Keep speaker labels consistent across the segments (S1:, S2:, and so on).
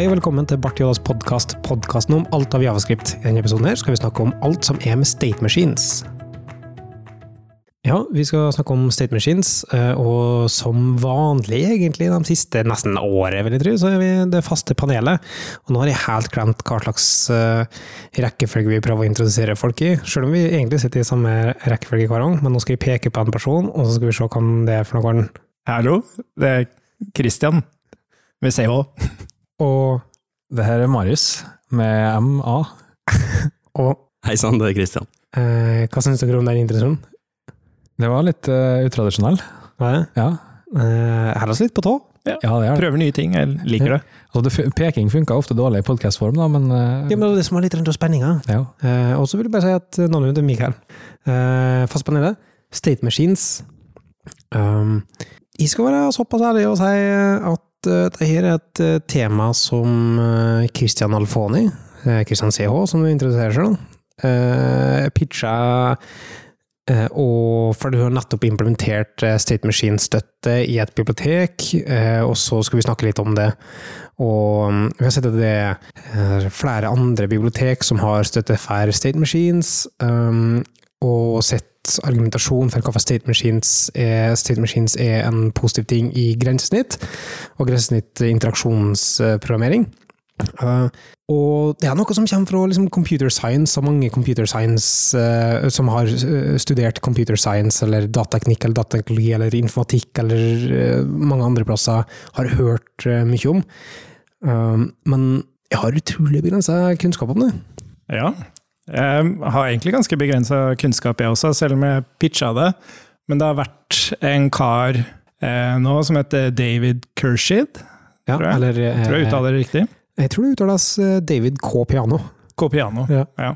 S1: Hei og velkommen til Bart Jodas podkast, podkasten om alt av javascript. I denne episoden her skal vi snakke om alt som er med state machines. Ja, vi skal snakke om state machines, eh, og som vanlig egentlig de siste nesten året, vil jeg tro, så er vi det faste panelet. Og nå har jeg helt glemt hva slags uh, rekkefølge vi prøver å introdusere folk i, selv om vi egentlig sitter i samme rekkefølge hver gang, men nå skal vi peke på en person, og så skal vi se hvem det er for noen.
S2: Hallo, det er Christian med CH.
S1: Og
S3: Det her er Marius med MA.
S1: og
S4: Hei sann, det er Kristian.
S1: eh, hva syns dere om den introduksjonen?
S3: Det var litt uh, utradisjonell.
S1: Hva er det?
S3: Ja.
S1: Uh, Holder oss litt på tå.
S3: ja, det er det.
S2: Prøver nye ting, jeg liker det.
S3: Altså, det peking funka ofte dårlig i podkastform, da, men, uh,
S1: Ja, men det er det som er litt rundt spenninga.
S3: ja.
S1: Eh, og så vil jeg bare si at navnet mitt er Mikael. Eh, fast panelet. State Machines. Um, jeg skal være såpass ærlig og si at uh, dette her er et uh, tema som uh, Christian Alfoni, Christian CH, som du introduserer selv, uh, pitcha og for du har nettopp implementert State Machine-støtte i et bibliotek, og så skal vi snakke litt om det. Og um, vi har sett at det er flere andre bibliotek som har støtte for State Machines, og sett argumentasjon for hvorfor State Machines er, State Machines er en positiv ting i grensesnitt, og grensesnitt interaksjonsprogrammering. Uh, og det er noe som kommer fra liksom, computer science, og mange computer science uh, som har uh, studert computer science, eller datateknikk, eller datateknologi, eller informatikk, eller mange andre plasser, har hørt mye om. Men jeg har utrolig begrensa kunnskap om det.
S2: Ja. Jeg har egentlig ganske begrensa kunnskap, jeg også, selv om jeg pitcha det. Men det har vært en kar eh, nå som heter David Kershid.
S1: Ja,
S2: Tror jeg.
S1: Eller, uh,
S2: Tror jeg uttaler det riktig.
S1: jeg tror det uttales uh, David K. Piano.
S2: K-piano.
S1: Ja.
S2: Ja.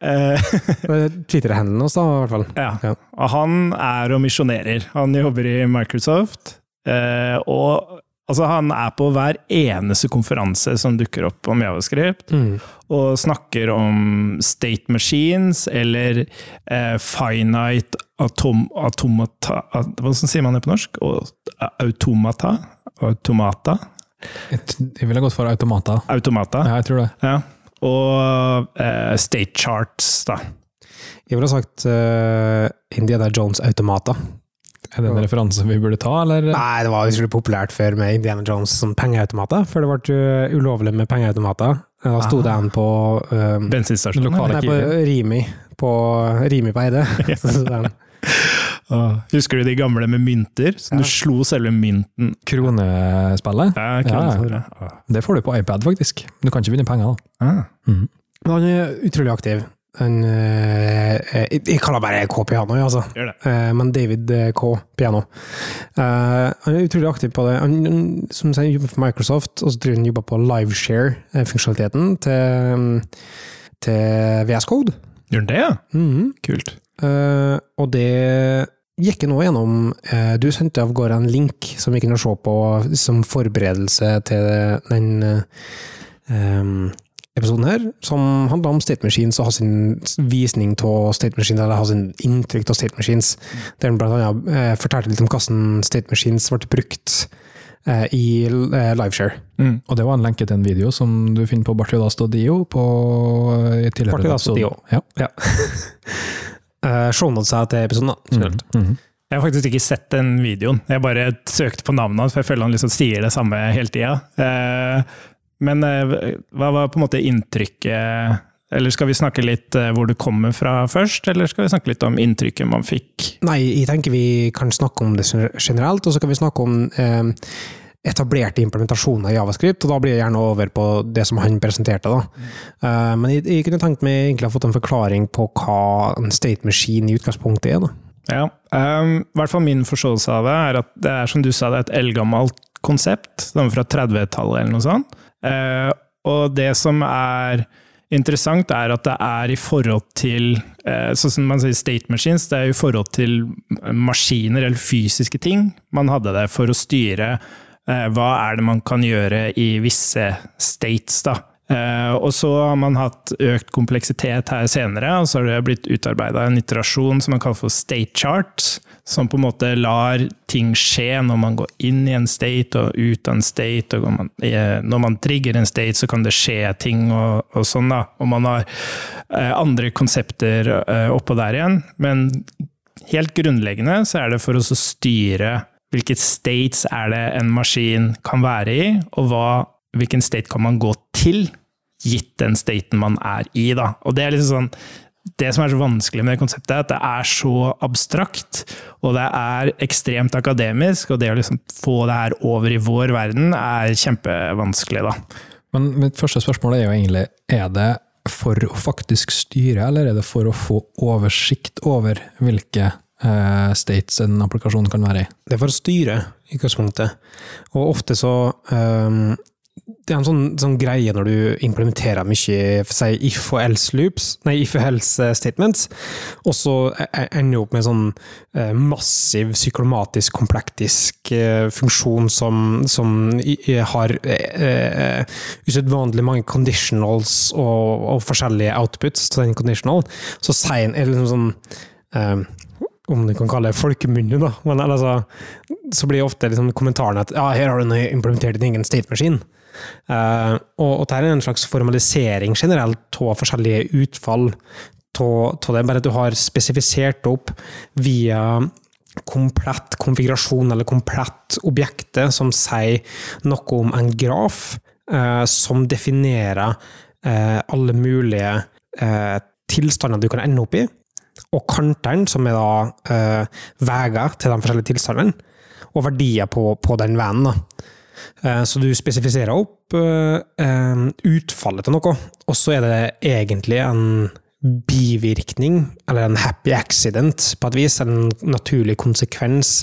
S2: Eh,
S1: Twitter-handelen hans, da, i hvert fall.
S2: ja.
S1: Ja.
S2: Og han er og misjonerer. Han jobber i Microsoft. eh, og altså, han er på hver eneste konferanse som dukker opp om Javascript.
S1: Mm.
S2: og snakker om state machines eller eh, finite atom, automata at- Hva sier man det på norsk? Automata? Automata?
S3: Jeg, ville gått for automata.
S2: Automata.
S3: Ja, jeg tror det.
S2: Ja. Og eh, state charts, da.
S1: Jeg ville sagt uh, Indiana Jones-automater.
S3: Er det en referanse vi burde ta, eller?
S1: Nei, det var utrolig populært før med Indiana Jones som pengeautomater, før det ble uh, ulovlig med pengeautomater. Da sto det en på um,
S2: Bensinstasjonen.
S3: Lokale-
S1: Nei, på Rimi. På Rimi på Eide.
S2: Åh, Husker du de gamle med mynter? Så
S1: Ja.
S2: du slo selve mynten
S3: Kronespillet?
S2: Ja,
S3: kronespillet.
S2: ja,
S3: ja. Det får du på iPad, faktisk. Du kan ikke vinne penger, da.
S2: Ah.
S3: Mm.
S1: Men han er utrolig aktiv. Han, uh, jeg, jeg kaller bare K Piano, jeg, altså. Eh, men David eh, K. Piano. Eh, han er utrolig aktiv på det. Han, som sier, jobber for Microsoft, og så tror jeg han jobber på liveshare-funksjonaliteten til, mm, til VS Code.
S2: Gjør han det, ja?
S1: Mhm.
S2: Kult.
S1: Uh, og det gikk jeg nå gjennom uh, Du sendte av gårde en link som vi kunne se på som forberedelse til den eh, episoden her, som handler om State Machines og har sin visning av State Machines, eller har sin inntrykk av State Machines. Der han blant annet eh, fortalte litt om hvordan State Machines ble brukt eh, i eh, liveshare.
S2: Mm.
S3: Og det var en lenke til en video som du finner på Bartiodasto.dio på i tidligere
S1: Bartiodas.dio.
S3: episode. Ja.
S1: Ja. uh, seg til episoden, da.
S3: Mhm, mhm.
S2: Jeg har faktisk ikke sett den videoen. Jeg bare søkte på navnet hans, for jeg føler han liksom sier det samme hele tida. Eh, men eh, hva var på en måte inntrykket Eller skal vi snakke litt eh, hvor du kommer fra først, eller skal vi snakke litt om inntrykket man fikk?
S1: Nei, jeg tenker vi kan snakke om det generelt, og så kan vi snakke om eh, etablerte implementasjoner i Javascript, og da blir jeg gjerne over på det som han presenterte. da. Eh, men jeg, jeg kunne tenkt meg egentlig å ha fått en forklaring på hva en state machine i utgangspunktet er. da.
S2: Ja, um, i hvert fall min forståelse av det er at det er som du sa, det er et eldgammelt konsept. Det er fra 30-tallet eller noe sånt. Eh, og det som er interessant, er at det er i forhold til Sånn som man sier state machines, det er i forhold til maskiner eller fysiske ting. Man hadde det for å styre eh, hva er det man kan gjøre i visse states, da. Uh, og så har man hatt økt kompleksitet her senere, og så har det blitt utarbeida en iterasjon som man kaller for state chart, som på en måte lar ting skje når man går inn i en state og ut av en state. og man, Når man trigger en state, så kan det skje ting og, og sånn. da, Og man har eh, andre konsepter eh, oppå der igjen. Men helt grunnleggende så er det for oss å styre hvilke states er det en maskin kan være i, og hva, hvilken state kan man gå til, gitt den staten man er i. da. Og det er liksom sånn det som er så vanskelig med det konseptet, er at det er så abstrakt, og det er ekstremt akademisk, og det å liksom få det her over i vår verden er kjempevanskelig, da.
S3: Men mitt første spørsmål er jo egentlig, er det for å faktisk styre, eller er det for å få oversikt over hvilke eh, states en applikasjon kan være i?
S1: Det er for å styre, i utgangspunktet. Og ofte så um, det er en sånn, sånn, greie når du implementerer mye si, if og else loops, nei, if og else eh, statements, og så e, e, ender opp med en sånn eh, massiv psykolomatisk, komplektisk eh, funksjon som, som har eh, usedvanlig mange conditionals og, og, forskjellige outputs til den conditional. Så sier en liksom sånn eh, om du kan kalle det folkemunne, da. Men altså, så blir ofte liksom kommentaren at ja, her har du implementert din egen state-maskin. Uh, og, og det er en slags formalisering generelt av forskjellige utfall av det, bare at du har spesifisert opp via komplett konfigurasjon eller komplett objektet som sier noe om en graf, uh, som definerer uh, alle mulige tilstander du kan ende opp i, og kantene, som er da veier til de forskjellige tilstandene, og verdier på, på den veien. da. Eh, så du spesifiserer opp eh, utfallet til noe, og så er det egentlig en bivirkning, eller en happy accident, på et vis. En naturlig konsekvens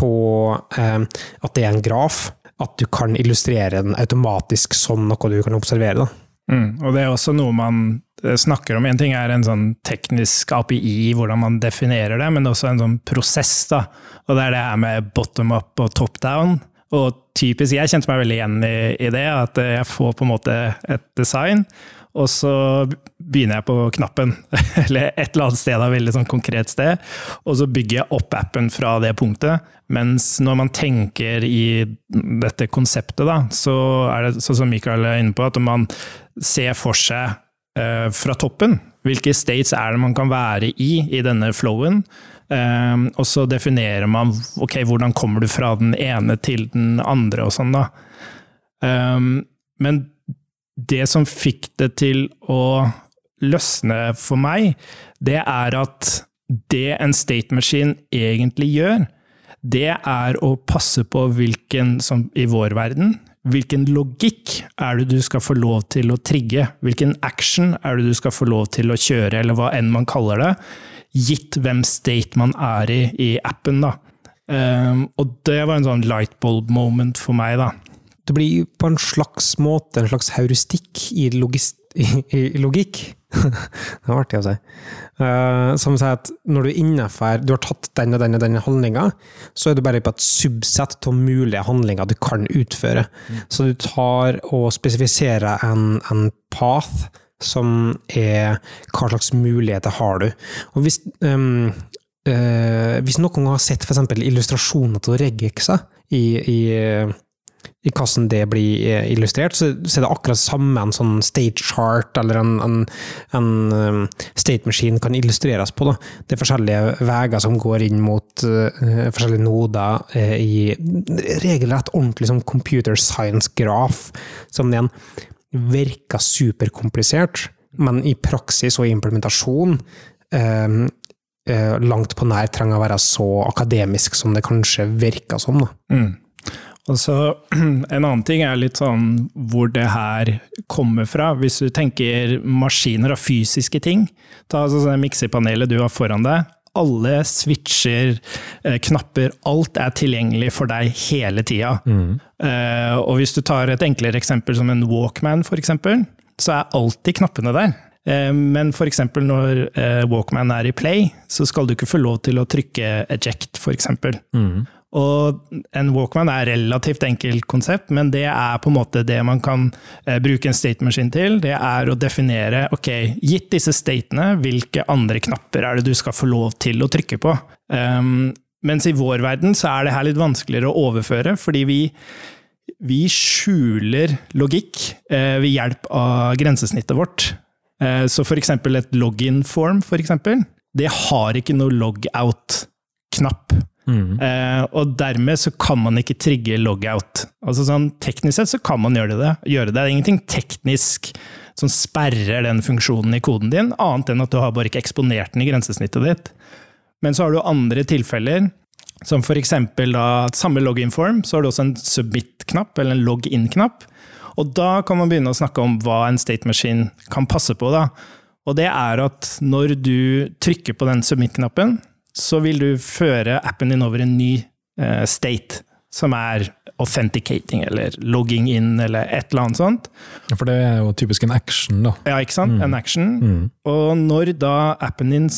S1: av eh, at det er en graf. At du kan illustrere den automatisk som noe du kan observere.
S2: Mm, og det er også noe man snakker om. En ting er en sånn teknisk API, hvordan man definerer det, men også en sånn prosess. da. Og det er det her med bottom up og top down. Og typisk, jeg kjente meg veldig igjen i, i, det, at jeg får på en måte et design, og så begynner jeg på knappen, eller et eller annet sted, et veldig sånn konkret sted, og så bygger jeg opp appen fra det punktet. Mens når man tenker i dette konseptet, da, så er det sånn som Michael er inne på, at man ser for seg eh, fra toppen hvilke states er det man kan være i i denne flowen. Um, og så definerer man ok, hvordan kommer du fra den ene til den andre og sånn, da. Um, men det som fikk det til å løsne for meg, det er at det en state machine egentlig gjør, det er å passe på hvilken, som i vår verden, hvilken logikk er det du skal få lov til å trigge? Hvilken action er det du skal få lov til å kjøre, eller hva enn man kaller det? gitt hvem state man er i i appen. da. Um, og det var en sånn lightbulb moment for meg, da.
S1: Det blir på en slags måte en slags heuristikk i, i, i logikk. det var artig å si. Uh, som sier at når du innenfor Du har tatt den og den og den handlinga, så er du bare på et subsett av mulige handlinger du kan utføre. Mm. Så du tar og spesifiserer en, en path som er hva slags muligheter har du. Og hvis, um, uh, hvis noen har sett f.eks. illustrasjoner til regexer i, i, i hvordan det blir eh, illustrert, så, er det akkurat samme en sånn stage chart eller en, en, en um, state machine kan illustreres på. Da. Det er forskjellige veier som går inn mot uh, forskjellige noder uh, i regelrett ordentlig som computer science-graf, som er virker superkomplisert, men i praksis og i implementasjon uh, langt på nær trenger å være så akademisk som det kanskje virker som.
S2: Mm. Og så En annen ting er litt sånn hvor det her kommer fra. Hvis du tenker maskiner og fysiske ting. Ta altså det miksepanelet du har foran deg alle switcher, eh, knapper, alt er tilgjengelig for deg hele tida. Mm. Uh, og hvis du tar et enklere eksempel som en Walkman, for eksempel, så er alltid knappene der. Uh, men f.eks. når Walkman er i play, så skal du ikke få lov til å trykke eject, f.eks. Mm. Og en Walkman er et relativt enkelt konsept, men det er på en måte det man kan eh, bruke en state machine til. Det er å definere, ok, gitt disse statene, hvilke andre knapper er det du skal få lov til å trykke på? Um, mens i vår verden så er det her litt vanskeligere å overføre, fordi vi, vi skjuler logikk eh, ved hjelp av grensesnittet vårt. Eh, så for eksempel et login-form, for eksempel, det har ikke noe logout-knapp.
S3: Mm.
S2: Eh, og dermed så kan man ikke trigge logout. Altså sånn, teknisk sett så kan man gjøre det. Gjøre det. det er ingenting teknisk som sperrer den funksjonen i koden din, annet enn at du har bare ikke eksponert den i grensesnittet ditt. Men så har du andre tilfeller, som eksempel samme login-form, så har du også en submit-knapp, eller en login-knapp. Og da kan man begynne å snakke om hva en state machine kan passe på. da. Og det er at når du trykker på den submit-knappen, så vil du føre appen din over en ny eh, state, som er authenticating, eller logging in, eller et eller annet sånt.
S3: Ja, For det er jo typisk en action, da.
S2: Ja, ikke sant? En action.
S3: Mm.
S2: Og når da appen din,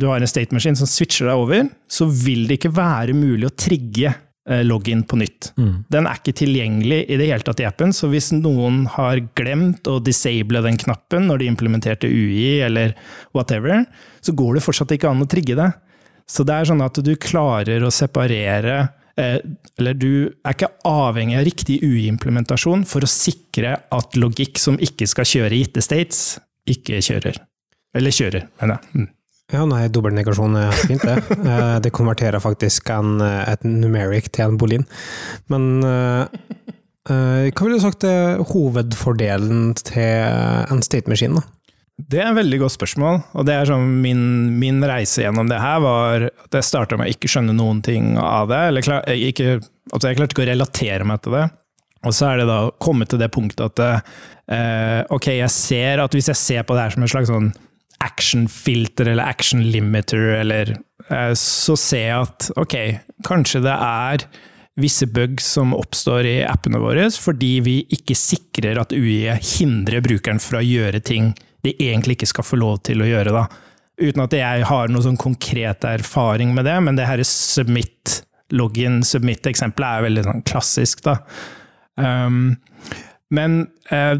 S2: du har en state machine som switcher deg over, så vil det ikke være mulig å trigge eh, login på nytt.
S3: Mm.
S2: Den er ikke tilgjengelig i det hele tatt i appen, så hvis noen har glemt å disable den knappen når de implementerte UI eller whatever, så går det fortsatt ikke an å trigge det. Så det er sånn at du klarer å separere eh, Eller du er ikke avhengig av riktig UI-implementasjon for å sikre at logikk som ikke skal kjøre i gitte states, ikke kjører. Eller kjører, mener jeg. Mm.
S1: Ja, nei, dobbeltnegasjon er fint, det. Eh, det konverterer faktisk en, eh, et numeric til en bolin. Men hva ville du sagt er hovedfordelen til en state machine? da?
S2: Det er et veldig godt spørsmål. og det er sånn min, min reise gjennom det her var at jeg starta med å ikke skjønne noen ting av det. eller klar, ikke, altså Jeg klarte ikke å relatere meg til det. Og så er det da kommet til det punktet at eh, ok, jeg ser at hvis jeg ser på det her som en slags sånn action-filter eller action-limiter, eller eh, så ser jeg at ok, kanskje det er visse bugs som oppstår i appene våre fordi vi ikke sikrer at UI hindrer brukeren fra å gjøre ting de egentlig ikke skal få lov til å gjøre. Da. Uten at jeg har noen sånn konkret erfaring med det, men det her submit, login submit-eksempelet er veldig sånn klassisk. Da. Um, men uh,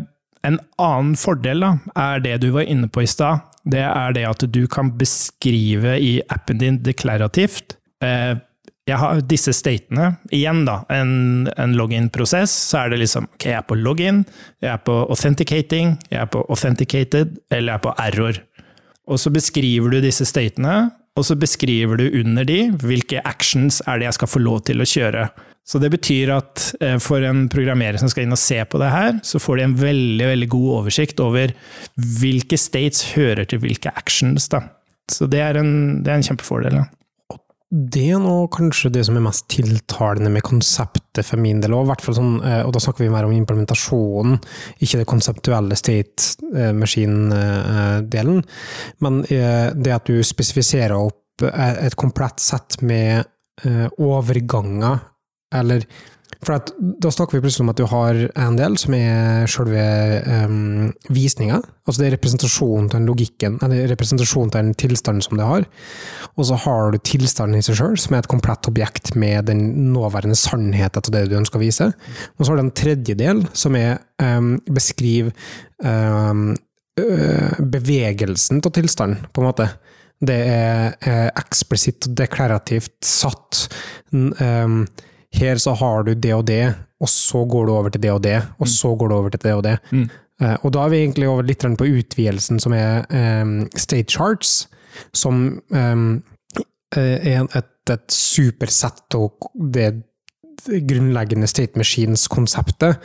S2: en annen fordel da, er det du var inne på i stad. Det er det at du kan beskrive i appen din deklarativt. Uh, jeg har disse statene. Igjen, da, en, en login-prosess, så er det liksom ok, jeg er på login, jeg er på authenticating, jeg er på authenticated, eller jeg er på error. Og så beskriver du disse statene, og så beskriver du under de hvilke actions er det jeg skal få lov til å kjøre. Så det betyr at eh, for en programmerer som skal inn og se på det her, så får de en veldig veldig god oversikt over hvilke states hører til hvilke actions. Da. Så det er en, det er en kjempefordel. Da.
S1: Det er nå kanskje det som er mest tiltalende med konseptet for min del, og, sånn, eh, og da snakker vi mer om implementasjonen, ikke det konseptuelle state eh, machine-delen. Men eh, det at du spesifiserer opp et komplett sett med overganger, eller for da snakker vi plutselig om at du har en del som er selve um, visninga. Altså det er representasjonen til den logikken, eller representasjonen til den tilstanden som det har. Og så har du tilstanden i seg sjøl, som er et komplett objekt med den nåværende sannheten til det du ønsker å vise. Og så har du en tredje del, som er um, beskriv um, bevegelsen til tilstanden, på en måte. Det er eh, eksplisitt og deklarativt satt. Um, her så har du det og det, og så går du over til det og det, og så går du over til det og det.
S2: Mm.
S1: Uh, og da er vi egentlig over litt på utvidelsen som er um, state charts, som um, er et, et supersett og det grunnleggende state machines-konseptet,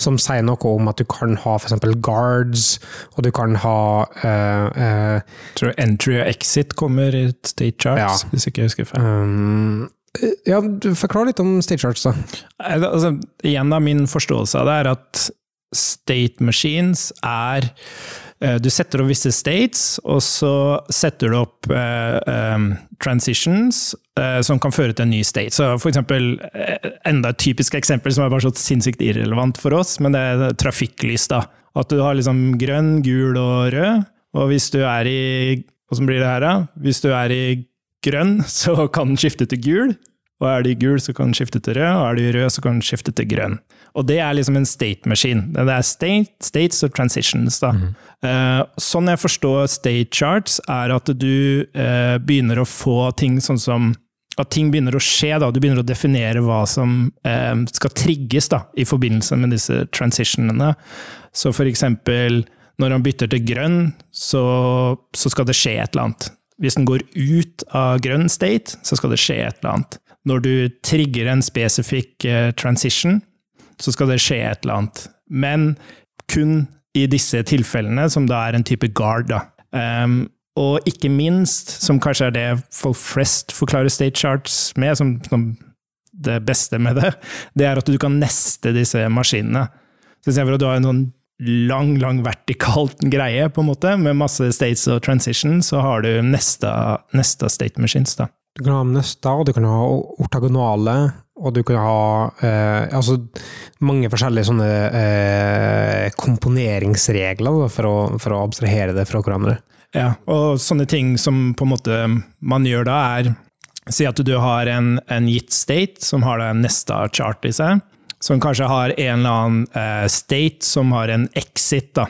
S1: som sier noe om at du kan ha f.eks. guards, og du kan ha uh, uh,
S2: tror entry og exit kommer i state charts,
S1: Ja.
S2: hvis ikke jeg husker feil.
S1: um, Ja, Forklar litt om state charts, da.
S2: Eh, Altså, igjen da, min forståelse av det er at state machines er eh, Du setter opp visse states, og så setter du opp eh, eh, transitions eh, som kan føre til en ny state. Så for eksempel, eh, enda et typisk eksempel som er bare så sinnssykt irrelevant for oss, men det er trafikklys. da. At du har liksom grønn, gul og rød, og hvis du er i Hvordan blir det her, da? Hvis du er i grønn, så kan den skifte til gul. Og er det i gul, så kan den skifte til rød, og er det i rød, så kan den skifte til grønn. Og det er liksom en state machine. Det er state, states og transitions. da. Eh, sånn jeg forstår state charts, er at du eh, begynner å få ting sånn som at ting begynner å skje. Da. Du begynner å definere hva som eh, skal trigges da, i forbindelse med disse transitionene. Så for eksempel når han bytter til grønn, så, så, skal det skje et eller annet. Hvis den går ut av grønn state, så skal det skje et eller annet. Når du trigger en spesifikk uh, transition, så skal det skje et eller annet. Men kun i disse tilfellene, som da er en type guard. Da. Um, og ikke minst, som kanskje er det folk flest forklarer state charts med, som, som det beste med det, det er at du kan neste disse maskinene. Så istedenfor at du har en sånn lang, lang vertikalt greie, på en måte, med masse states og transition, så har du neste, neste state machines. da.
S1: Du kan ha nesta, og du kan ha ortagonale, og du kan ha eh, altså mange forskjellige sånne eh, komponeringsregler da, for, å, for, å, abstrahere det fra hverandre.
S2: Ja, og sånne ting som på en måte man gjør da, er Si at du har en, en gitt state som har da nesta chart i seg som kanskje har en eller annen eh, state som har en exit. Da.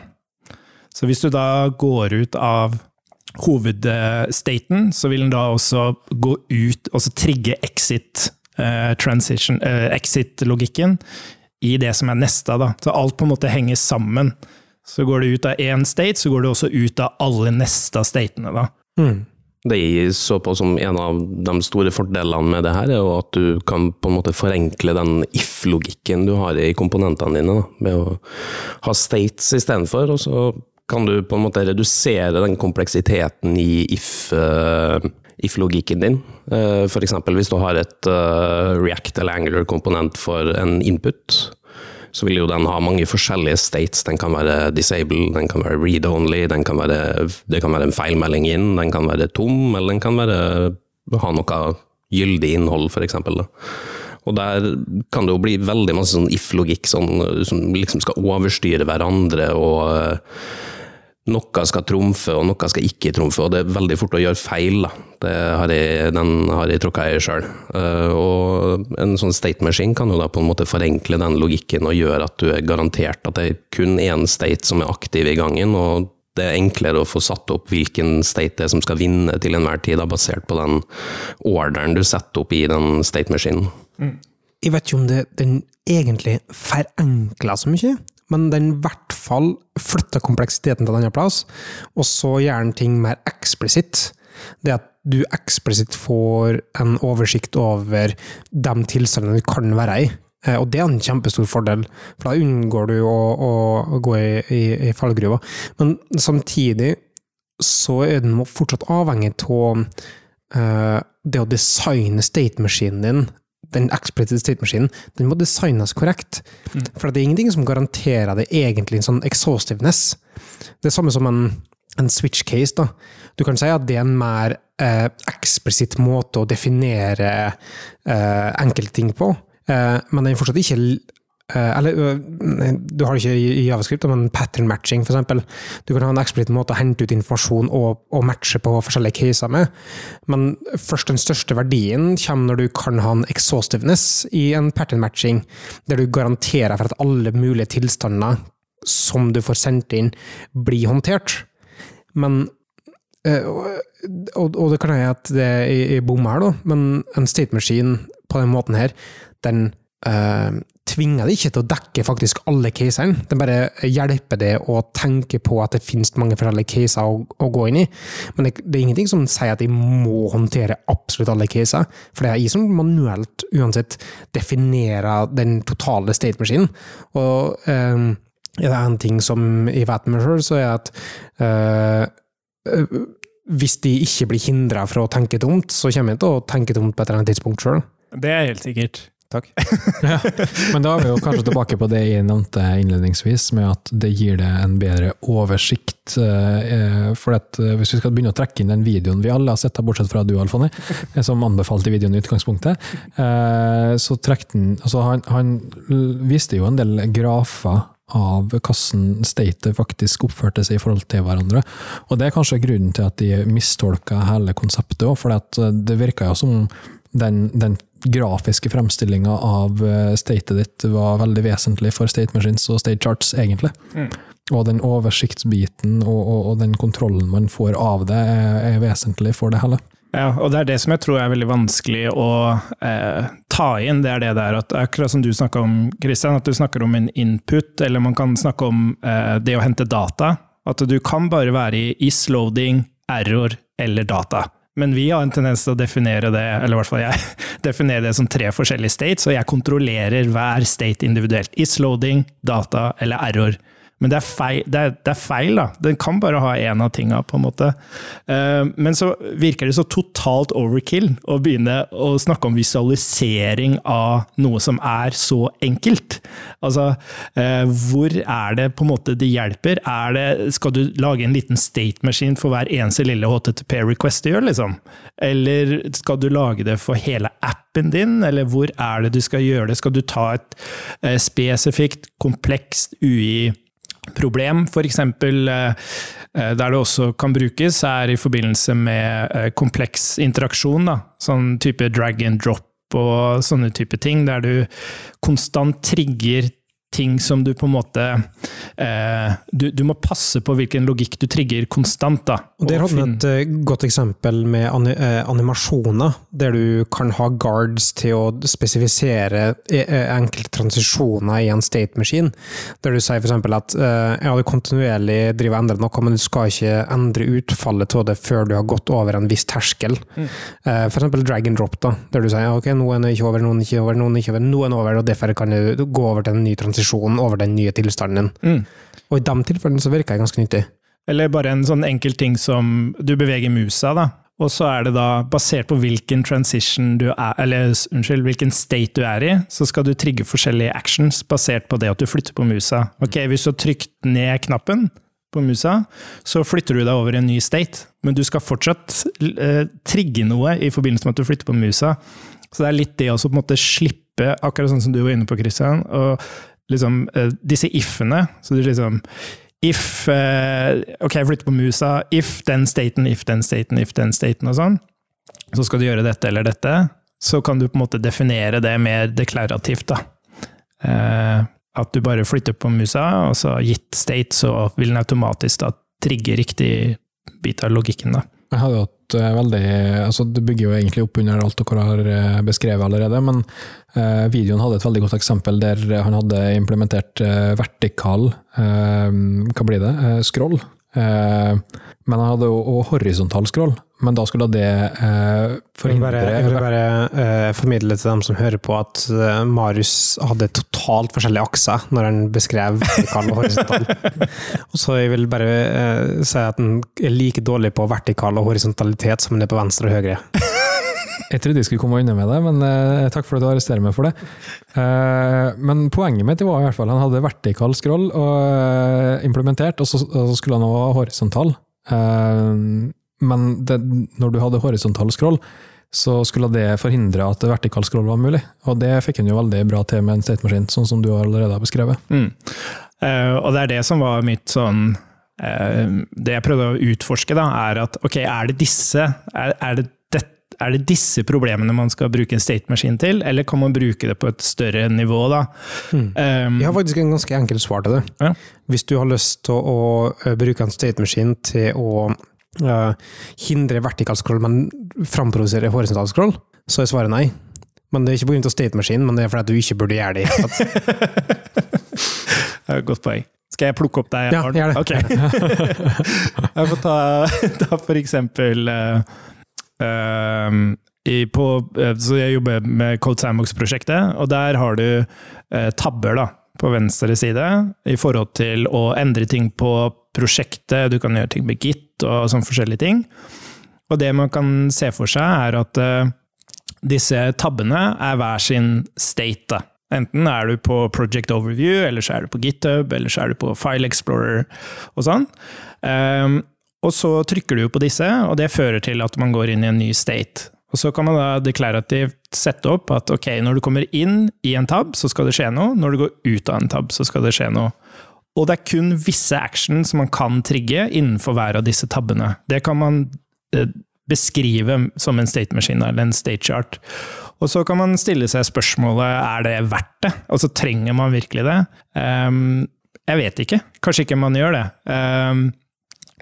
S2: Så hvis du da går ut av hovedstaten, så vil den da også gå ut, og trigge exit eh, transition, eh, exit-logikken i det som er neste. Da. Så alt på en måte henger sammen. Så går det ut av én state, så går det også ut av alle neste statene. Da. Mm.
S4: Det jeg så på som en av de store fordelene med det her, er jo at du kan på en måte forenkle den if-logikken du har i komponentene dine, da, med å ha states istedenfor. Og så kan du på en måte redusere den kompleksiteten i if-logikken if din. Eh, F.eks. hvis du har et uh, React eller Angular-komponent for en input så vil jo den ha mange forskjellige states. Den kan være disable, den kan være read only, det kan være en feilmelding inn, den kan være tom, eller den kan være, ha noe gyldig innhold, f.eks. Og der kan det jo bli veldig masse sånn if-logikk sånn, som liksom skal overstyre hverandre. og noe skal trumfe, og noe skal ikke trumfe, og det er veldig fort å gjøre feil. Da. Det har jeg, den har jeg tråkka i sjøl. Uh, og en sånn state machine kan jo da på en måte forenkle den logikken og gjøre at du er garantert at det er kun én state som er aktiv i gangen, og det er enklere å få satt opp hvilken state det er som skal vinne til enhver tid, da, basert på den orderen du setter opp i den state maskinen. Mm.
S1: Jeg vet ikke om det, den egentlig forenkler så mye men den i hvert fall flytter kompleksiteten til en annen plass, og så gjør den ting mer eksplisitt. Det at du eksplisitt får en oversikt over de tilstandene du kan være i. Eh, og det er en kjempestor fordel, for da unngår du å, å gå i, i, i fallgruva. Men samtidig så er den fortsatt avhengig av uh, det å designe state-maskinen din den explicit state-maskinen, den må designes korrekt. Mm. For det er ingenting som garanterer det egentlig en sånn exhaustiveness. Det er samme som en, en switch case. da. Du kan si at det er en mer eh, eksplisitt måte å definere eh, enkelte ting på, eh, men den er fortsatt ikke eller du har det ikke i Javascript, men pattern matching, f.eks. Du kan ha en eksplisitt måte å hente ut informasjon og, og, matche på forskjellige caser med. Men først den største verdien kommer når du kan ha en exhaustiveness i en pattern matching, der du garanterer for at alle mulige tilstander som du får sendt inn, blir håndtert. Men og, det kan hende at det er bom her, da, men en state machine på den måten her, den uh, tvinger det ikke til å dekke faktisk alle casene, den bare hjelper det å tenke på at det finnes mange forskjellige caser å, å gå inn i. Men det, det, er ingenting som sier at jeg må håndtere absolutt alle caser, for det er jeg som manuelt uansett definerer den totale state-maskinen. Og øh, er det en ting som jeg vet så er at øh, hvis de ikke blir hindra fra å tenke tomt, så kommer jeg til å tenke tomt på et eller annet tidspunkt sjøl.
S2: Det er helt sikkert.
S3: Takk. ja. Men da er vi jo kanskje tilbake på det jeg nevnte innledningsvis, med at det gir det en bedre oversikt. Eh, for at eh, Hvis vi skal begynne å trekke inn den videoen vi alle har sett, bortsett fra du, Alfoni, som anbefalte videoen i utgangspunktet, eh, så trekte den altså han, han viste jo en del grafer av hvordan statet faktisk oppførte seg i forhold til hverandre. Og Det er kanskje grunnen til at de mistolka hele konseptet òg, for det virka jo som den, den grafiske fremstillinga av eh, statet ditt var veldig vesentlig for state machines og state charts, egentlig. Mm. Og den oversiktsbiten og, og, og, den kontrollen man får av det, er, er vesentlig for det hele.
S2: Ja, og det er det som jeg tror er veldig vanskelig å eh, ta inn. Det er det der at akkurat som du snakka om, Christian, at du snakker om en input, eller man kan snakke om eh, det å hente data. At du kan bare være i is loading, error eller data. Men vi har en tendens til å definere det, eller i hvert fall jeg, definere det som tre forskjellige states, og jeg kontrollerer hver state individuelt. Isloading, data eller error. Men det er, feil, det, er, det er feil, da. Den kan bare ha én av tinga, på en måte. Eh, men så virker det så totalt overkill å begynne å snakke om visualisering av noe som er så enkelt. Altså, eh, hvor er det på en måte det hjelper? Er det, skal du lage en liten state machine for hver eneste lille HTTP request du gjør, liksom? Eller skal du lage det for hele appen din, eller hvor er det du skal gjøre det? Skal du ta et eh, spesifikt, komplekst UI problem, f.eks. Eh, der det også kan brukes, er i forbindelse med eh, kompleks interaksjon. Da. Sånn type drag and drop og sånne type ting, der du konstant trigger ting som du på en måte eh, du, du, må passe på hvilken logikk du trigger konstant. da.
S1: Og Der hadde vi et uh, godt eksempel med uh, animasjoner, der du kan ha guards til å spesifisere uh, enkelte transisjoner i en state machine. Der du sier f.eks. at ja, du kontinuerlig driver og endrer noe, men du skal ikke endre utfallet av det før du har gått over en viss terskel. Mm. F.eks. drag and drop, da, der du sier ok, noen er ikke over, noen er ikke over, noen er ikke over, noen er over, og derfor kan du gå over til en ny transisjon posisjonen over den nye tilstanden. Mm. Og i de tilfellene så virker det ganske nyttig.
S2: Eller bare en sånn enkel ting som du beveger musa, da. Og så er det da, basert på hvilken transition du er, eller unnskyld, hvilken state du er i, så skal du trigge forskjellige actions basert på det at du flytter på musa. Ok, Hvis du har trykt ned knappen på musa, så flytter du deg over i en ny state. Men du skal fortsatt eh, trigge noe i forbindelse med at du flytter på musa. Så det er litt det å slippe, akkurat sånn som du var inne på, Christian. og liksom, eh, disse if-ene. Så du liksom If eh, Ok, jeg flytter på musa. If den staten, if den staten, if den staten og sånn. Så skal du gjøre dette eller dette. Så kan du på en måte definere det mer deklarativt, da. Eh, at du bare flytter på musa, og så gitt state, så vil den automatisk da trigge riktig bit av logikken, da.
S3: Jeg hadde hatt veldig altså Det bygger jo egentlig opp under alt dere har beskrevet allerede, men Eh, videoen hadde et veldig godt eksempel der han hadde implementert eh, vertikal eh, hva blir det, scroll. Men han hadde jo horisontal scroll, men da skulle det forhindre
S1: Jeg vil bare, bare formidle til dem som hører på, at Marius hadde totalt forskjellige akser når han beskrev vertikal og horisontal. og så jeg vil bare si at han er like dårlig på vertikal og horisontalitet som han er på venstre og høyre.
S3: Jeg trodde jeg skulle komme unna med det, men eh, takk for at du arresterer meg for det. Eh, men poenget mitt var i hvert fall han hadde vertikal scroll og, eh, implementert, og så, og så, skulle han ha horisontal. Men det, når du hadde horisontal scroll, så skulle det forhindre at vertikal scroll var mulig. Og det fikk en jo veldig bra til med en state machine, sånn som du allerede har beskrevet. Mm.
S2: og det er det som var mitt sånn Det jeg prøvde å utforske, da, er at ok, er det disse er, er det er det disse problemene man skal bruke en state machine til, eller kan man bruke det på et større nivå? da?
S1: Mm. Um, Jeg har faktisk en ganske enkelt svar til det. Ja. Hvis du har lyst til å, å bruke en state machine til å uh, hindre vertikal scroll, men framprodusere horisontal scroll, så er svaret nei. Men det er ikke pga. state machine, men det er fordi du ikke burde gjøre
S2: det. det er et Godt poeng. Skal jeg plukke opp deg?
S1: Ja, gjør det.
S2: Okay. jeg får ta, ta for eksempel uh, i, på, eh, så jeg jobber med Code Sandbox-prosjektet, og der har du eh, tabber da, på venstre side i forhold til å endre ting på prosjektet. Du kan gjøre ting med Git og sånne forskjellige ting. Og det man kan se for seg, er at eh, disse tabbene er hver sin state. Da. Enten er du på Project Overview, eller så er du på GitHub, eller så er du på File Explorer og sånn. Um, og så trykker du på disse, og det fører til at man går inn i en ny state. Og så kan man da deklarativt sette opp at ok, når du kommer inn i en tab, så skal det skje noe. Når du går ut av en tab, så skal det skje noe. Og det er kun visse action som man kan trigge innenfor hver av disse tabbene. Det kan man eh, beskrive som en state machine eller en state chart. Og så kan man stille seg spørsmålet er det verdt det? Altså trenger man virkelig det? Um, jeg vet ikke. Kanskje ikke man gjør det. Um,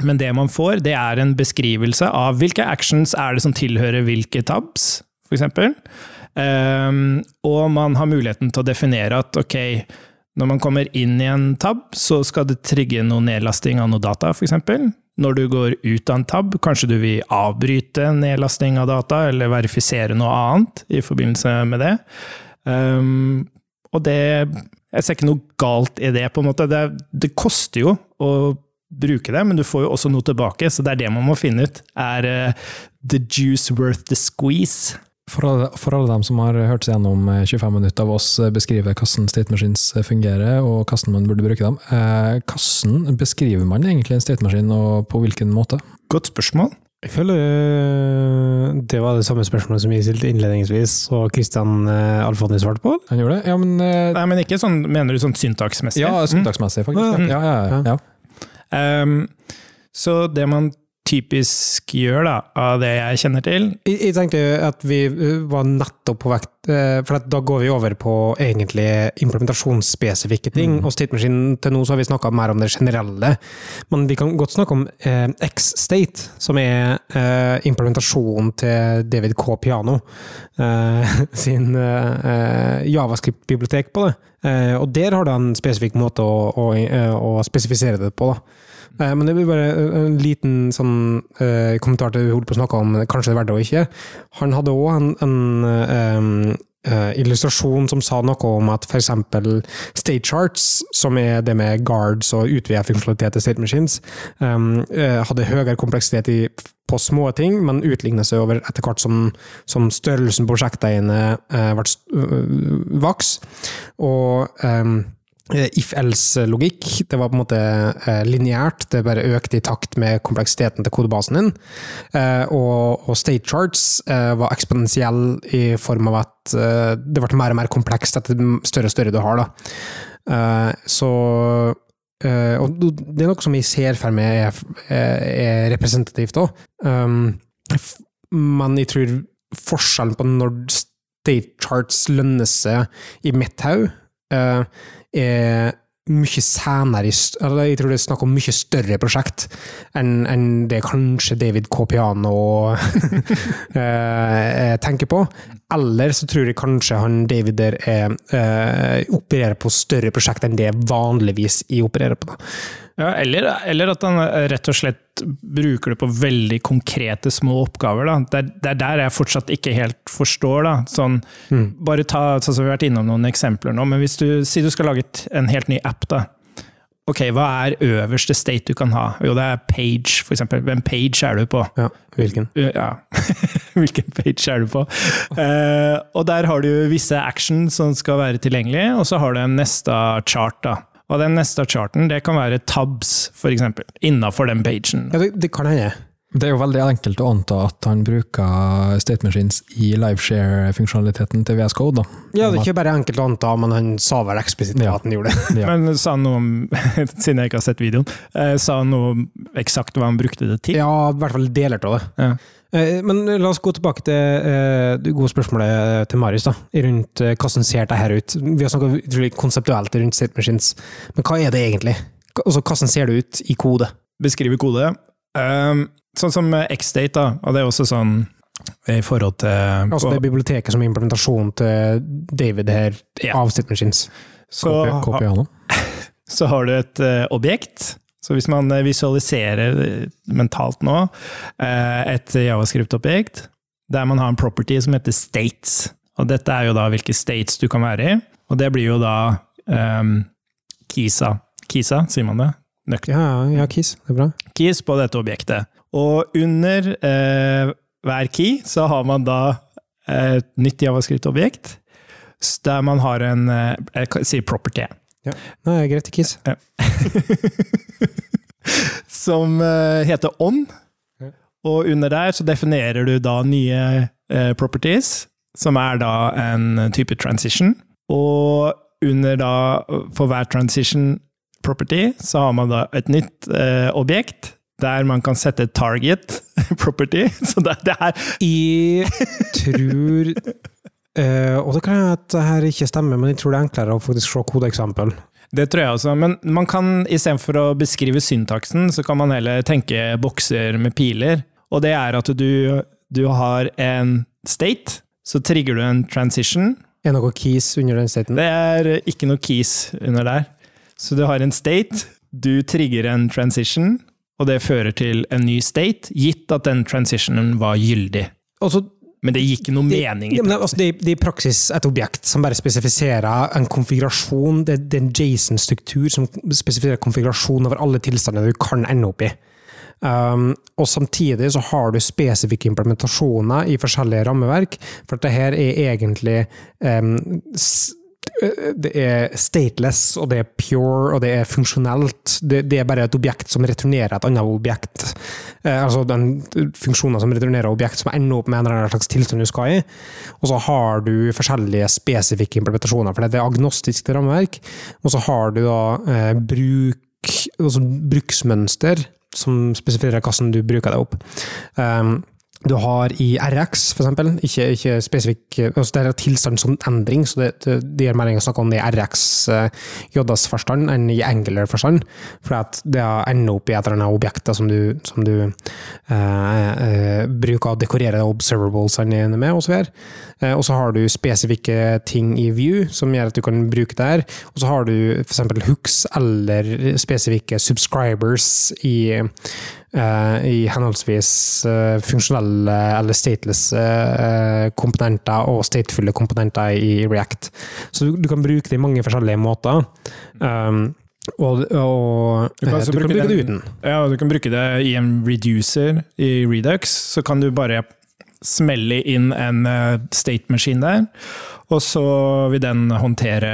S2: Men det man får, det er en beskrivelse av hvilke actions er det som tilhører hvilke tabs, f.eks. Um, og man har muligheten til å definere at ok, når man kommer inn i en tab, så skal det trigge noe nedlasting av noe data, f.eks. Når du går ut av en tab, kanskje du vil avbryte nedlasting av data, eller verifisere noe annet i forbindelse med det. Um, og det Jeg ser ikke noe galt i det, på en måte. Det, det koster jo å bruke det, men du får jo også noe tilbake, så det er det man må finne ut. Er uh, the juice worth the squeeze?
S3: For alle, for alle, dem som har hørt seg gjennom 25 eh, minutter av oss eh, beskrive hvordan state machines fungerer, og hvordan man burde bruke dem, eh, hvordan beskriver man egentlig en state machine, og på hvilken måte?
S2: Godt spørsmål.
S1: Jeg føler det var det samme spørsmålet som jeg stilte innledningsvis, og Kristian Alfoni svarte på?
S3: Han gjorde det? Ja, men,
S2: Nei, men ikke sånn, mener du sånn syntaksmessig?
S3: Ja, syntaksmessig, faktisk. Mm. Ja, ja, ja. ja.
S2: Um, så det man typisk gjør, da, av det jeg kjenner til
S1: Jeg, jeg tenkte at vi uh, var nettopp på vekt, uh, for da går vi over på egentlig implementasjonsspesifikke ting. Mm. Hos State til nå så har vi snakka mer om det generelle, men vi kan godt snakke om eh, X-State, som er eh, implementasjonen til David K. Piano eh, sin eh, Javascript-bibliotek på det. og der har du en spesifikk måte å, å, å spesifisere det på. da. Eh, men det blir bare en liten sånn, uh, kommentar til vi på å snakke om, kanskje det er verdt det og ikke. Han hadde òg en, en um, uh, illustrasjon som sa noe om at f.eks. state charts, som er det med guards og utvida funksjonalitet til state machines, um, uh, hadde høyere kompleksitet i, på små ting, men utligner seg over etter hvert som, som størrelsen på prosjektene ble vokst. Og Eh, if-else-logikk. Det var på en måte eh, lineært, det bare økte i takt med kompleksiteten til kodebasen din. Eh, og, og, state charts eh, var eksponentiell i form av at eh, det ble mer og mer komplekst etter større og større du har. Eh, så Og det er noe som jeg ser for meg er, er representativt òg. Um, men jeg tror forskjellen på når state charts lønner seg i mitt hode er mye senere eller Jeg tror det er snakk om mye større prosjekt enn en det kanskje David K. Piano eh, tenker på. Eller så tror jeg kanskje han David der er, eh, opererer på større prosjekt enn det vanligvis jeg opererer på.
S2: Ja, eller, eller, at han rett og slett bruker det på veldig konkrete små oppgaver. Det, er, det er der jeg fortsatt ikke helt forstår. Sånn, mm. Bare ta, sånn som Vi har vært innom noen eksempler nå, men hvis du sier du skal lage en helt ny app. da. Ok, Hva er øverste state du kan ha? Jo, det er page, for eksempel. Hvem page er du på?
S1: Ja, Hvilken?
S2: Ja, Hvilken page er du på? Uh, og der har du visse action som skal være tilgjengelig, og så har du en neste chart. da. Og den neste charten det kan være tabs, f.eks., innafor den pagen.
S1: Ja, det, det kan hende.
S3: Det er jo veldig enkelt å anta at han bruker state machines i liveshare-funksjonaliteten til VS Code. Da.
S1: Ja, det er ikke bare enkelt å anta, men han sa vel eksplisitt ja. at han gjorde det.
S2: Ja. Men sa han noe om, siden jeg ikke har sett videoen, eh, sa han noe om eksakt hva han brukte det til?
S1: Ja, i hvert fall deler av det. Ja. Eh, men la oss gå tilbake til eh, det gode spørsmålet til Marius, da, rundt hvordan ser det her ut. Vi har snakket konseptuelt rundt state machines, men hva er det egentlig? Altså, hvordan ser det ut i kode?
S2: Beskrive kode. Um, sånn som Xdate, da, og det er også sånn i forhold til
S1: Altså det biblioteket som er implementasjon til David her, ja. av state machines?
S2: Så, så har du et uh, objekt så hvis man eh, visualiserer eh, mentalt nå uh, et javascript-objekt der man har en property som heter states, og dette er jo da hvilke states du kan være i, og det blir jo da um, Kisa. Kisa, sier man det?
S1: Nøkkel. Ja, ja, keys. Det er bra.
S2: Keys på dette objektet. Og under eh, hver key så har man da et nytt javascript-objekt, der man har en Jeg sier property.
S1: Ja. Nei, greit, Kiss. Ja.
S2: Som uh, heter on. Og under der så definerer du da nye eh, properties, som er da en type transition. Og under da, for hver transition property, så har man da et nytt eh, objekt der man kan sette target property. Så det, det er
S1: Jeg tror Uh, og det kan hende at det her ikke stemmer, men jeg tror det er enklere å faktisk se kodeeksempel.
S2: Det tror jeg også, men man kan istedenfor å beskrive syntaksen, så kan man heller tenke bokser med piler. Og det er at du, du har en state, så trigger du en transition.
S1: Er det noe keys under den staten?
S2: Det er ikke noe keys under der. Så du har en state, du trigger en transition, og det fører til en ny state, gitt at den transitionen var gyldig.
S1: Altså,
S2: Men det gir ikke noe mening. i
S1: Ja, altså, det, det er i praksis et objekt som bare spesifiserer en konfigurasjon. Det, det er en Jason-struktur som spesifiserer konfigurasjon over alle tilstander du kan ende opp i. Um, og samtidig så har du spesifikke implementasjoner i forskjellige rammeverk, for dette her er egentlig um, det er stateless, og det er pure, og det er funksjonelt. Det, det er bare et objekt som returnerer et annet objekt. Eh, altså den funksjoner som returnerer objekt som ender opp med en eller annen slags tilstand du skal i. Og så har du forskjellige spesifikke implementasjoner, for det er agnostisk til rammeverk. Og så har du da eh, bruk, altså bruksmønster som spesifiserer hvordan du bruker det opp. Um, du har i RX, for eksempel, ikke, ikke spesifikk altså Det er tilstand som endring, så det, det, mening å snakke om det i RX eh, JS-forstand enn i Angular-forstand. For at det ender opp i et eller annet objekt som du, som du eh, eh, bruker å dekorere observablesene med, osv. Eh, og så har du spesifikke ting i View som gjør at du kan bruke det her. Og så har du f.eks. hooks eller spesifikke subscribers i i henholdsvis eh, funksjonelle eller stateless eh, komponenter og statefulle komponenter i React. Så du, kan bruke det i mange forskjellige måter. Um, og, og
S2: Du kan
S1: du bruke, kan
S2: bruke
S1: det uten.
S2: Ja, du kan bruke det i en reducer i Redux, så kan du bare smelle inn en eh, state-maskin der, og så vil den håndtere,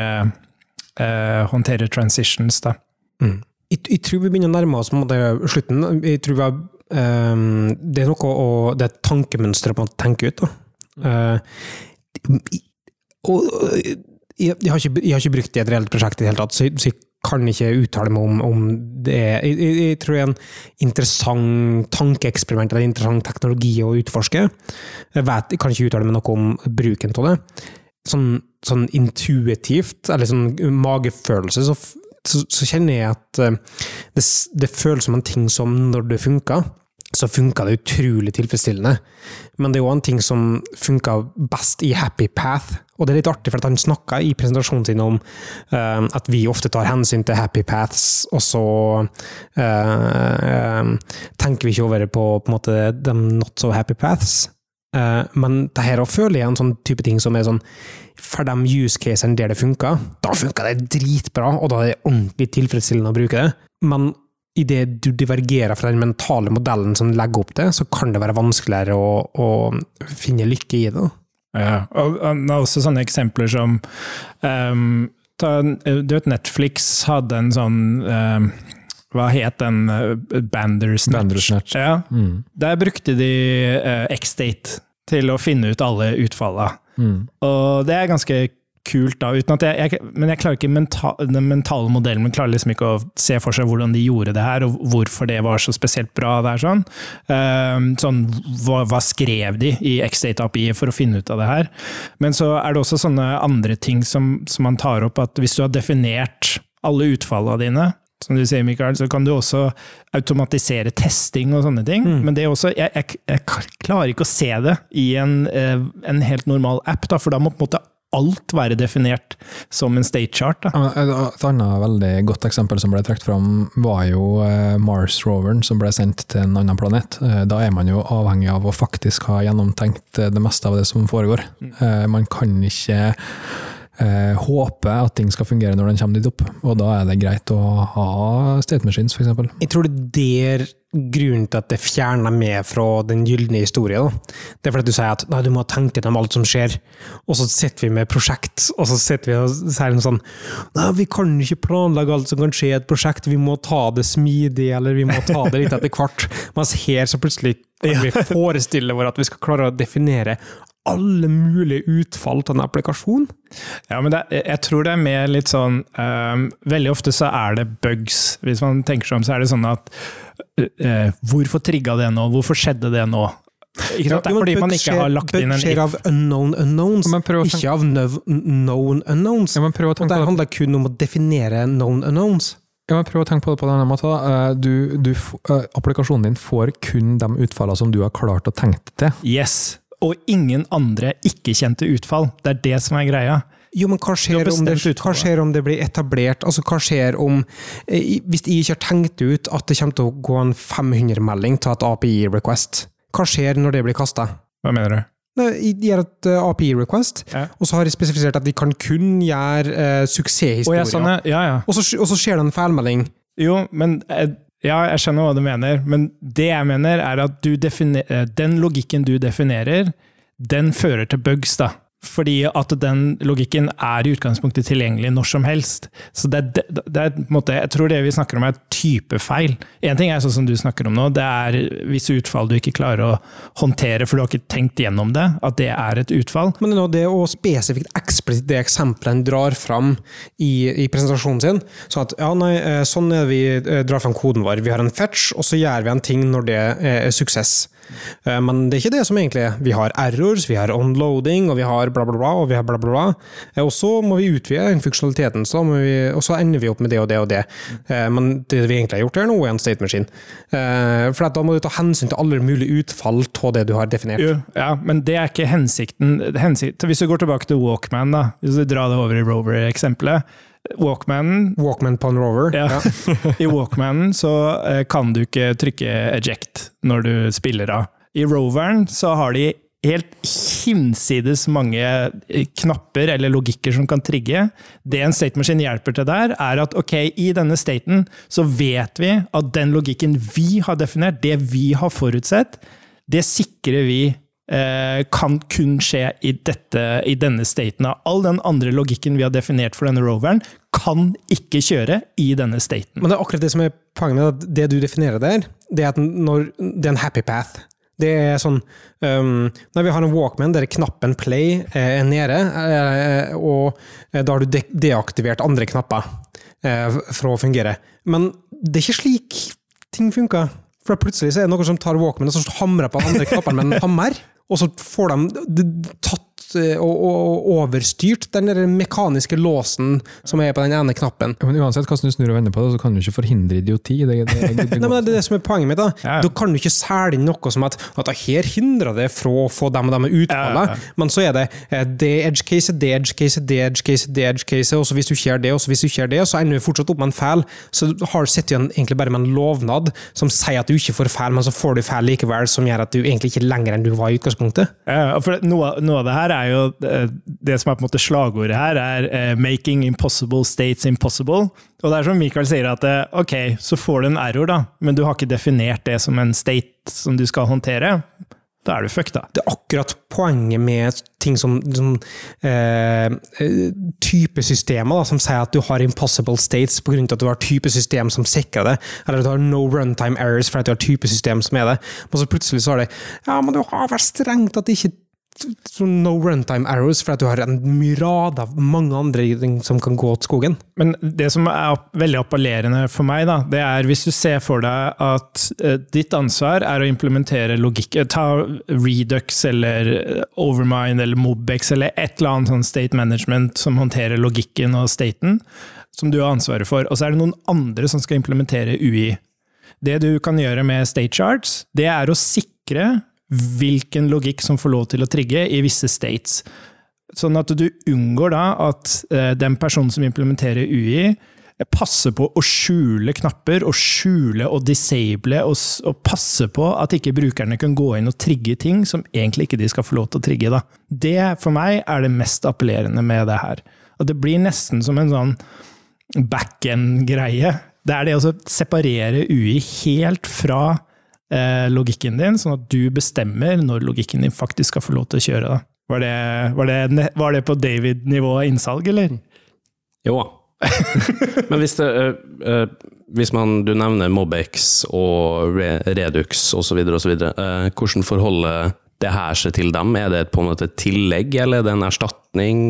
S2: eh, håndtere transitions, da.
S1: Jeg, jeg tror vi begynner å nærme oss på en slutten. Jeg tror vi ehm, det er noe å, det er et tankemønster å tenke ut. Eh, og, jeg, jeg, har ikke, jeg har ikke brukt det i et reelt prosjekt i det hele tatt, så så jeg kan ikke uttale meg om, om det er jeg, tror det er en interessant tankeeksperiment eller en interessant teknologi å utforske. Jeg, vet, kan ikke uttale meg noe om bruken av det. Sånn, sånn intuitivt, eller sånn magefølelse, så, så, så kjenner jeg at eh, det, det føles som en ting som når det funker, så funka det utrolig tilfredsstillende. Men det er jo en ting som funka best i Happy Path. Og det er litt artig, for at han snakka i presentasjonen sin om uh, at vi ofte tar hensyn til Happy Paths, og så uh, uh, tenker vi ikke over på, på måte, de not so happy paths. Eh, men det her føler jeg en sånn type ting som er sånn For de use casene der det funker, da funker det dritbra, og da er det ordentlig tilfredsstillende å bruke det. Men idet du divergerer fra den mentale modellen som legger opp til, så kan det være vanskeligere å, å finne lykke i det.
S2: Ja, og og også sånne eksempler som um, ta, Du vet Netflix hadde en sånn um, Hva het den? eh, Bandersnatch.
S3: Bandersnatch.
S2: Ja,
S3: Mm.
S2: der brukte de uh, X-Date til å finne ut alle utfalla.
S3: Mm.
S2: Og det er ganske kult, da, uten at jeg, jeg Men jeg klarer ikke mental, den mentale modellen min klarer liksom ikke å se for seg hvordan de gjorde det her, og hvorfor det var så spesielt bra. Det er sånn. Um, sånn hva, hva skrev de i X-Date-API for å finne ut av det her? Men så er det også sånne andre ting som, som man tar opp, at hvis du har definert alle utfallene dine, som du sier, Mikael, så kan du også automatisere testing og sånne ting.
S1: Mm.
S2: Men det er også, jeg, jeg, jeg klarer ikke å se det i en, eh, en helt normal app, da, for da må på en måte alt være definert som en state chart. Da.
S3: Et et annet veldig godt eksempel som ble trukket fram, var jo eh, Mars-roveren som ble sendt til en annen planet. Eh, Da er man jo avhengig av å faktisk ha gjennomtenkt det meste av det som foregår. Mm. Man kan ikke eh, håpe at ting skal fungere når den kommer dit opp, og da er det greit å ha state machines, f.eks.
S1: Jeg tror det er der grunnen til at det fjerner meg fra den gylne historien. Da. Det er fordi du sier at nei, du må tenke deg om alt som skjer, og så sitter vi med prosjekt, og så sitter vi og sier noe sånn Nei, vi kan ikke planlegge alt som kan skje i et prosjekt, vi må ta det smidig, eller vi må ta det litt etter hvert. Mens her så plutselig kan vi forestille oss at vi skal klare å definere alle mulige utfall til en applikasjon.
S2: Ja, men det, jeg tror det er mer litt sånn um, Veldig ofte så er det bugs. Hvis man tenker seg om, så er det sånn at uh, Hvorfor trigga det nå? Hvorfor skjedde det nå? Ikke sant? Det er fordi man ikke har lagt inn en
S1: skjer
S2: if.
S1: av unknown unknowns,
S3: tenke-
S1: ikke av known unknowns.
S3: Ja, å
S1: Og
S3: tenke
S1: det handler kun om å definere known unknowns.
S3: ja, prøv å tenke på det på denne måten. da. Eh, Du, du, applikasjonen din får kun de utfallene som du har klart å tenke til.
S2: Yes. Og ingen andre ikke-kjente utfall. Det er det som er greia.
S1: Jo, men hva skjer, om det, hva skjer om det blir etablert? Altså, hva skjer om eh, Hvis jeg ikke har tenkt ut at det kommer til å gå en 500-melding til et API-request, hva skjer når det blir kasta?
S2: Hva mener du?
S1: Jeg gjør et eh, API-request,
S2: Ja.
S1: og så har jeg spesifisert at de kan kun gjøre uh,
S2: suksesshistorier.
S1: suksesshistorier.
S2: ja, sånn, ja.
S1: og, så, og så skjer det en feilmelding.
S2: Jo, men Ja, jeg skjønner hva du mener, men det jeg mener, er at eh, den logikken du definerer, den fører til bugs, da. Fordi at den logikken er i utgangspunktet tilgjengelig når som helst. Så det, det, det er måte, Jeg tror det vi snakker om er typefeil. Én ting er sånn som du snakker om nå, det er visse utfall du ikke klarer å håndtere for du har ikke tenkt gjennom det, at det er et utfall.
S1: Men det å spesifikt eksplisitt det eksempelet en drar fram i, i presentasjonen sin. Sånn at ja, nei, eh, sånn er det vi eh, drar fram koden vår. Vi har en fetch, og så gjør vi en ting når det er suksess. Eh, Men det er ikke det som egentlig er. Vi har errors, vi har onloading, og vi har bla, bla, bla, og vi har bla, bla, bla. Eh, Og så må vi utvide den funksjonaliteten, så vi, og så ender vi opp med det og det og det. Eh, Men det vi egentlig har gjort her nå, er en state machine. For da må du ta hensyn til alle mulige utfall av det du har definert.
S2: Jo, ja, men det er ikke hensikten. Hensikt, hvis du går tilbake til Walkman, da, hvis du drar det over i Rover-eksempelet. Walkmanen
S1: Walkman på en rover.
S2: Ja. I Walkmanen så eh, kan du ikke trykke eject når du spiller av. I Roveren så har de helt hinsides mange eh, knapper eller logikker som kan trigge. Det en state machine hjelper til der, er at ok, i denne staten så vet vi at den logikken vi har definert, det vi har forutsett, det sikrer vi kan kun skje i, dette, i denne staten. All den andre logikken vi har definert for denne roveren, kan ikke kjøre i denne staten.
S1: Men det er akkurat det som er poenget med at det du definerer der, det er at når det er en happy path. Det er sånn um, Når vi har en Walkman der knappen play er nede, eh, og da har du de deaktivert andre knapper eh, for å fungere. Men det er ikke slik ting funker. For plutselig er det noen som tar Walkman og så hamrer på andre knappene med en hammer, og så får de tatt og, og, og overstyrt den der mekaniske låsen som er på den ene knappen.
S3: Ja, Men uansett hvordan du snur og vender på det, så kan du ikke forhindre idioti. Det, det, det, det,
S1: Nei, men det er det som er poenget mitt. Da
S2: Ja.
S1: Da kan du ikke selge inn noe som at, at her hindrer det fra å få dem og dem utfallet,
S2: Ja, ja,
S1: men så er det eh, det edge case, det edge case, det edge case, det edge case, og så hvis du ikke gjør det, og så hvis du ikke gjør det, så ender du fortsatt opp med en feil. Så du har sitter igjen egentlig bare med en lovnad som sier at du ikke får feil, men så får du feil likevel, som gjør at du egentlig ikke er lenger enn du var i utgangspunktet.
S2: Ja, for noe, noe av det her er jo eh, Det som er på en måte slagordet her, er eh, 'making impossible states impossible'. Og det er som Michael sier, at eh, ok, så får du en error, da, men du har ikke definert det som en state som du skal håndtere. Da er du fucked, da.
S1: det er akkurat poenget med ting som, som eh, typesystemer, da, som sier at du har impossible states pga. at du har typesystem som sikrer det, eller at du har no runtime errors fordi du har typesystem som er det. Men så plutselig så har det Ja, men du har vel strengt at det ikke sånn no runtime arrows, for at du har en myrad av mange andre ting som kan gå til skogen.
S2: Men det som er veldig appellerende for meg, da, det er hvis du ser for deg at eh, ditt ansvar er å implementere logikk eh, Ta Redux eller eh, Overmind eller Mobex eller et eller annet sånn state management som håndterer logikken og staten, som du har ansvaret for. Og så er det noen andre som skal implementere UI. Det du kan gjøre med state charts, det er å sikre hvilken logikk som får lov til å trigge i visse states. Sånn at du unngår da at eh, den personen som implementerer UI, passer på å skjule knapper, og skjule og disable, og, og passe på at ikke brukerne kan gå inn og trigge ting som egentlig ikke de skal få lov til å trigge. Da. Det for meg er det mest appellerende med det her. Og det blir nesten som en sånn back-end-greie. Det er det å separere UI helt fra logikken din, sånn at du bestemmer når logikken din faktisk skal få lov til å kjøre. Da. Var, det, var, det, var det på David-nivå innsalg, eller?
S4: Jo da. Men hvis, det, eh, eh, hvis man, du nevner Mobex og Redux osv., osv., uh, hvordan forholder det her seg til dem? Er det på en måte et tillegg, eller er det en erstatning?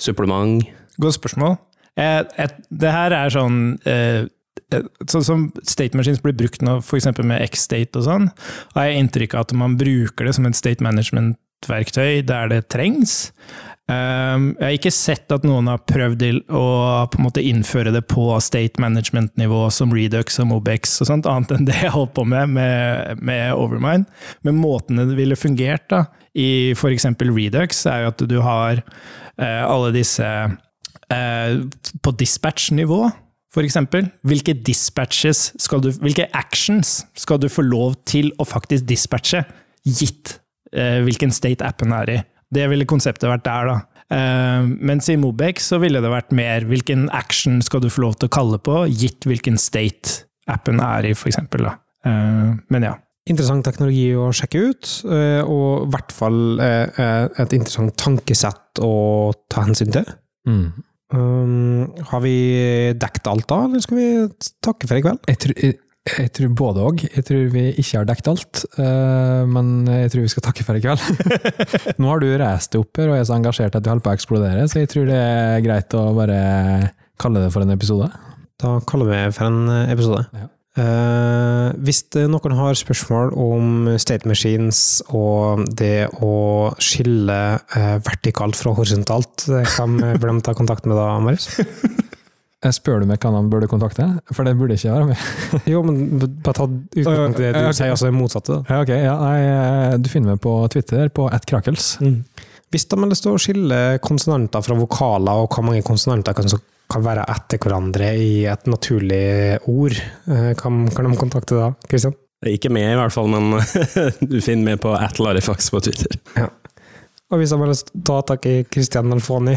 S4: Supplement?
S2: Godt spørsmål. Eh, et, det her er sånn eh, eh, Sånn som state machines blir brukt nå, f.eks. med X-state og sånn, har jeg inntrykk av at man bruker det som et state management-verktøy der det trengs. Um, jeg har ikke sett at noen har prøvd å på en måte innføre det på state management-nivå som Redux og Mobex og sånt, annet enn det jeg holdt på med med, med Overmind. Men måten det ville fungert da, i f.eks. Redux, er jo at du har uh, alle disse uh, på dispatch-nivå. For eksempel, hvilke dispatches skal du, hvilke actions skal du få lov til å faktisk dispatche, gitt eh, hvilken state appen er i? Det ville konseptet vært der, da. Eh, mens i Mobex så ville det vært mer hvilken action skal du få lov til å kalle på, gitt hvilken state appen er i, f.eks. Eh, men ja.
S1: Interessant teknologi å sjekke ut, uh, og i hvert fall uh, et interessant tankesett å ta hensyn til.
S3: Mm.
S1: Um, har vi dekket alt da, eller skal vi takke for i kveld?
S3: Jeg, tror, jeg, jeg tror både og. Jeg tror vi ikke har dekket alt, uh, men jeg tror vi skal takke for i kveld. Nå har du reist deg opp her og er så engasjert at du holder på å eksplodere, så jeg tror det er greit å bare kalle det for en episode.
S1: Da kaller vi det for en episode.
S3: Ja.
S1: Eh, hvis noen har spørsmål om state machines og det å skille uh, vertikalt fra horisontalt, kan hvem bør de ta kontakt med da, Marius?
S3: Jeg spør du meg hvem de burde kontakte, for det burde ikke være med.
S1: Jo, men bare ta utgangspunkt i det du
S3: okay.
S1: sier, altså det motsatte. da.
S3: Ja, ok, ja, nei, du finner meg på Twitter på @krakels.
S1: Hvis de har lyst til å skille konsonanter fra vokaler, og hvor mange konsonanter kan, kan være etter hverandre i et naturlig ord, eh, kan, kan de kontakte da, Kristian?
S4: Ikke med, i hvert fall, men du finner meg på atlarifax på Twitter.
S1: Og hvis han bare lyst til å ta tak i Christian Nalfoni.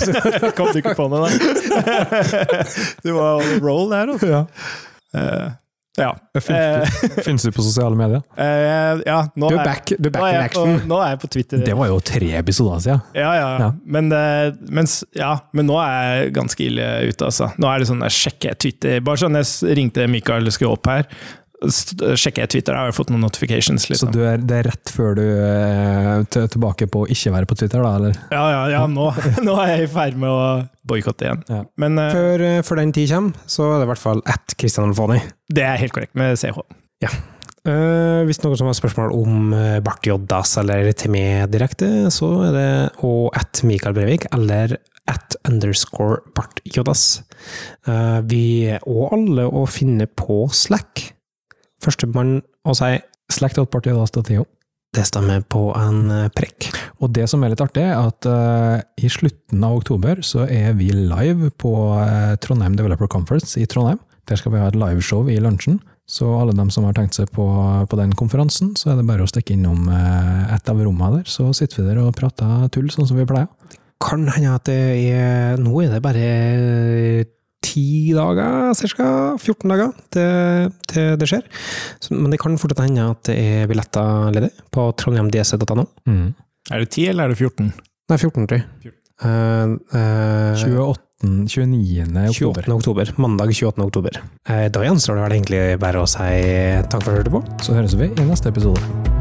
S2: Kom du ikke på noe, da? du var on roll der, altså.
S1: ja.
S2: Eh, ja.
S3: Finnes du, på sosiale medier?
S2: Uh, ja, nå
S1: Du er
S2: er-
S1: back, du er back
S2: nå er
S1: in
S2: jeg på- Nå er jeg på Twitter.
S3: Det var jo tre episoder siden.
S2: Ja, ja.
S3: Ja.
S2: Men, eh, mens, ja, men nå er jeg ganske ille ute, altså. Nå er det sånn, jeg sjekker Twitter. Bare sånn jeg ringte Mikael skulle opp her, sjekker jeg Twitter, Jeg har fått noen notifications.
S3: Så
S2: Liksom.
S3: du er, det er rett før du er tilbake på å ikke være på Twitter, da? eller?
S2: Ja, ja, ja, nå, nå er jeg i ferd med å boikotte igjen.
S3: Ja.
S2: Men eh,
S1: Før, eh, før den tid kommer, så er det i hvert fall at Kristian Alfoni.
S2: det er helt korrekt med CH.
S1: Eh, hvis noen som har spørsmål om uh, Bart Joddas eller meg direkte, så er det og at Mikael Brevik eller at underscore Bart Joddas. Uh, vi er òg alle å finne på Slack. Førstemann å si
S3: Slekt.partiet.tio.
S1: det stemmer på en eh, prekk.
S3: Og det som er litt artig, er at uh, i slutten av oktober så er vi live på uh, Trondheim Developer Conference i Trondheim. Der skal vi ha et liveshow i lunsjen. Så alle dem som har tenkt seg på, på den konferansen, så er det bare å stikke innom uh, et av rommene der. Så sitter vi der og prater tull, sånn som vi pleier.
S1: Kan hende at det er Nå er det bare ti dager, ca. 14 dager, til, til det skjer. Så, men det kan fortsatt hende at det er billetter ledig på trondheimdc.no.
S3: Mm.
S2: Er det 10 eller er det 14?
S1: Nei, 14, tror jeg. Eh, eh,
S3: 28, 29. oktober.
S1: 28. oktober. Mandag 28. oktober. Eh, da gjenstår det vel egentlig bare å si takk for at du hørte på.
S3: Så høres vi i neste episode.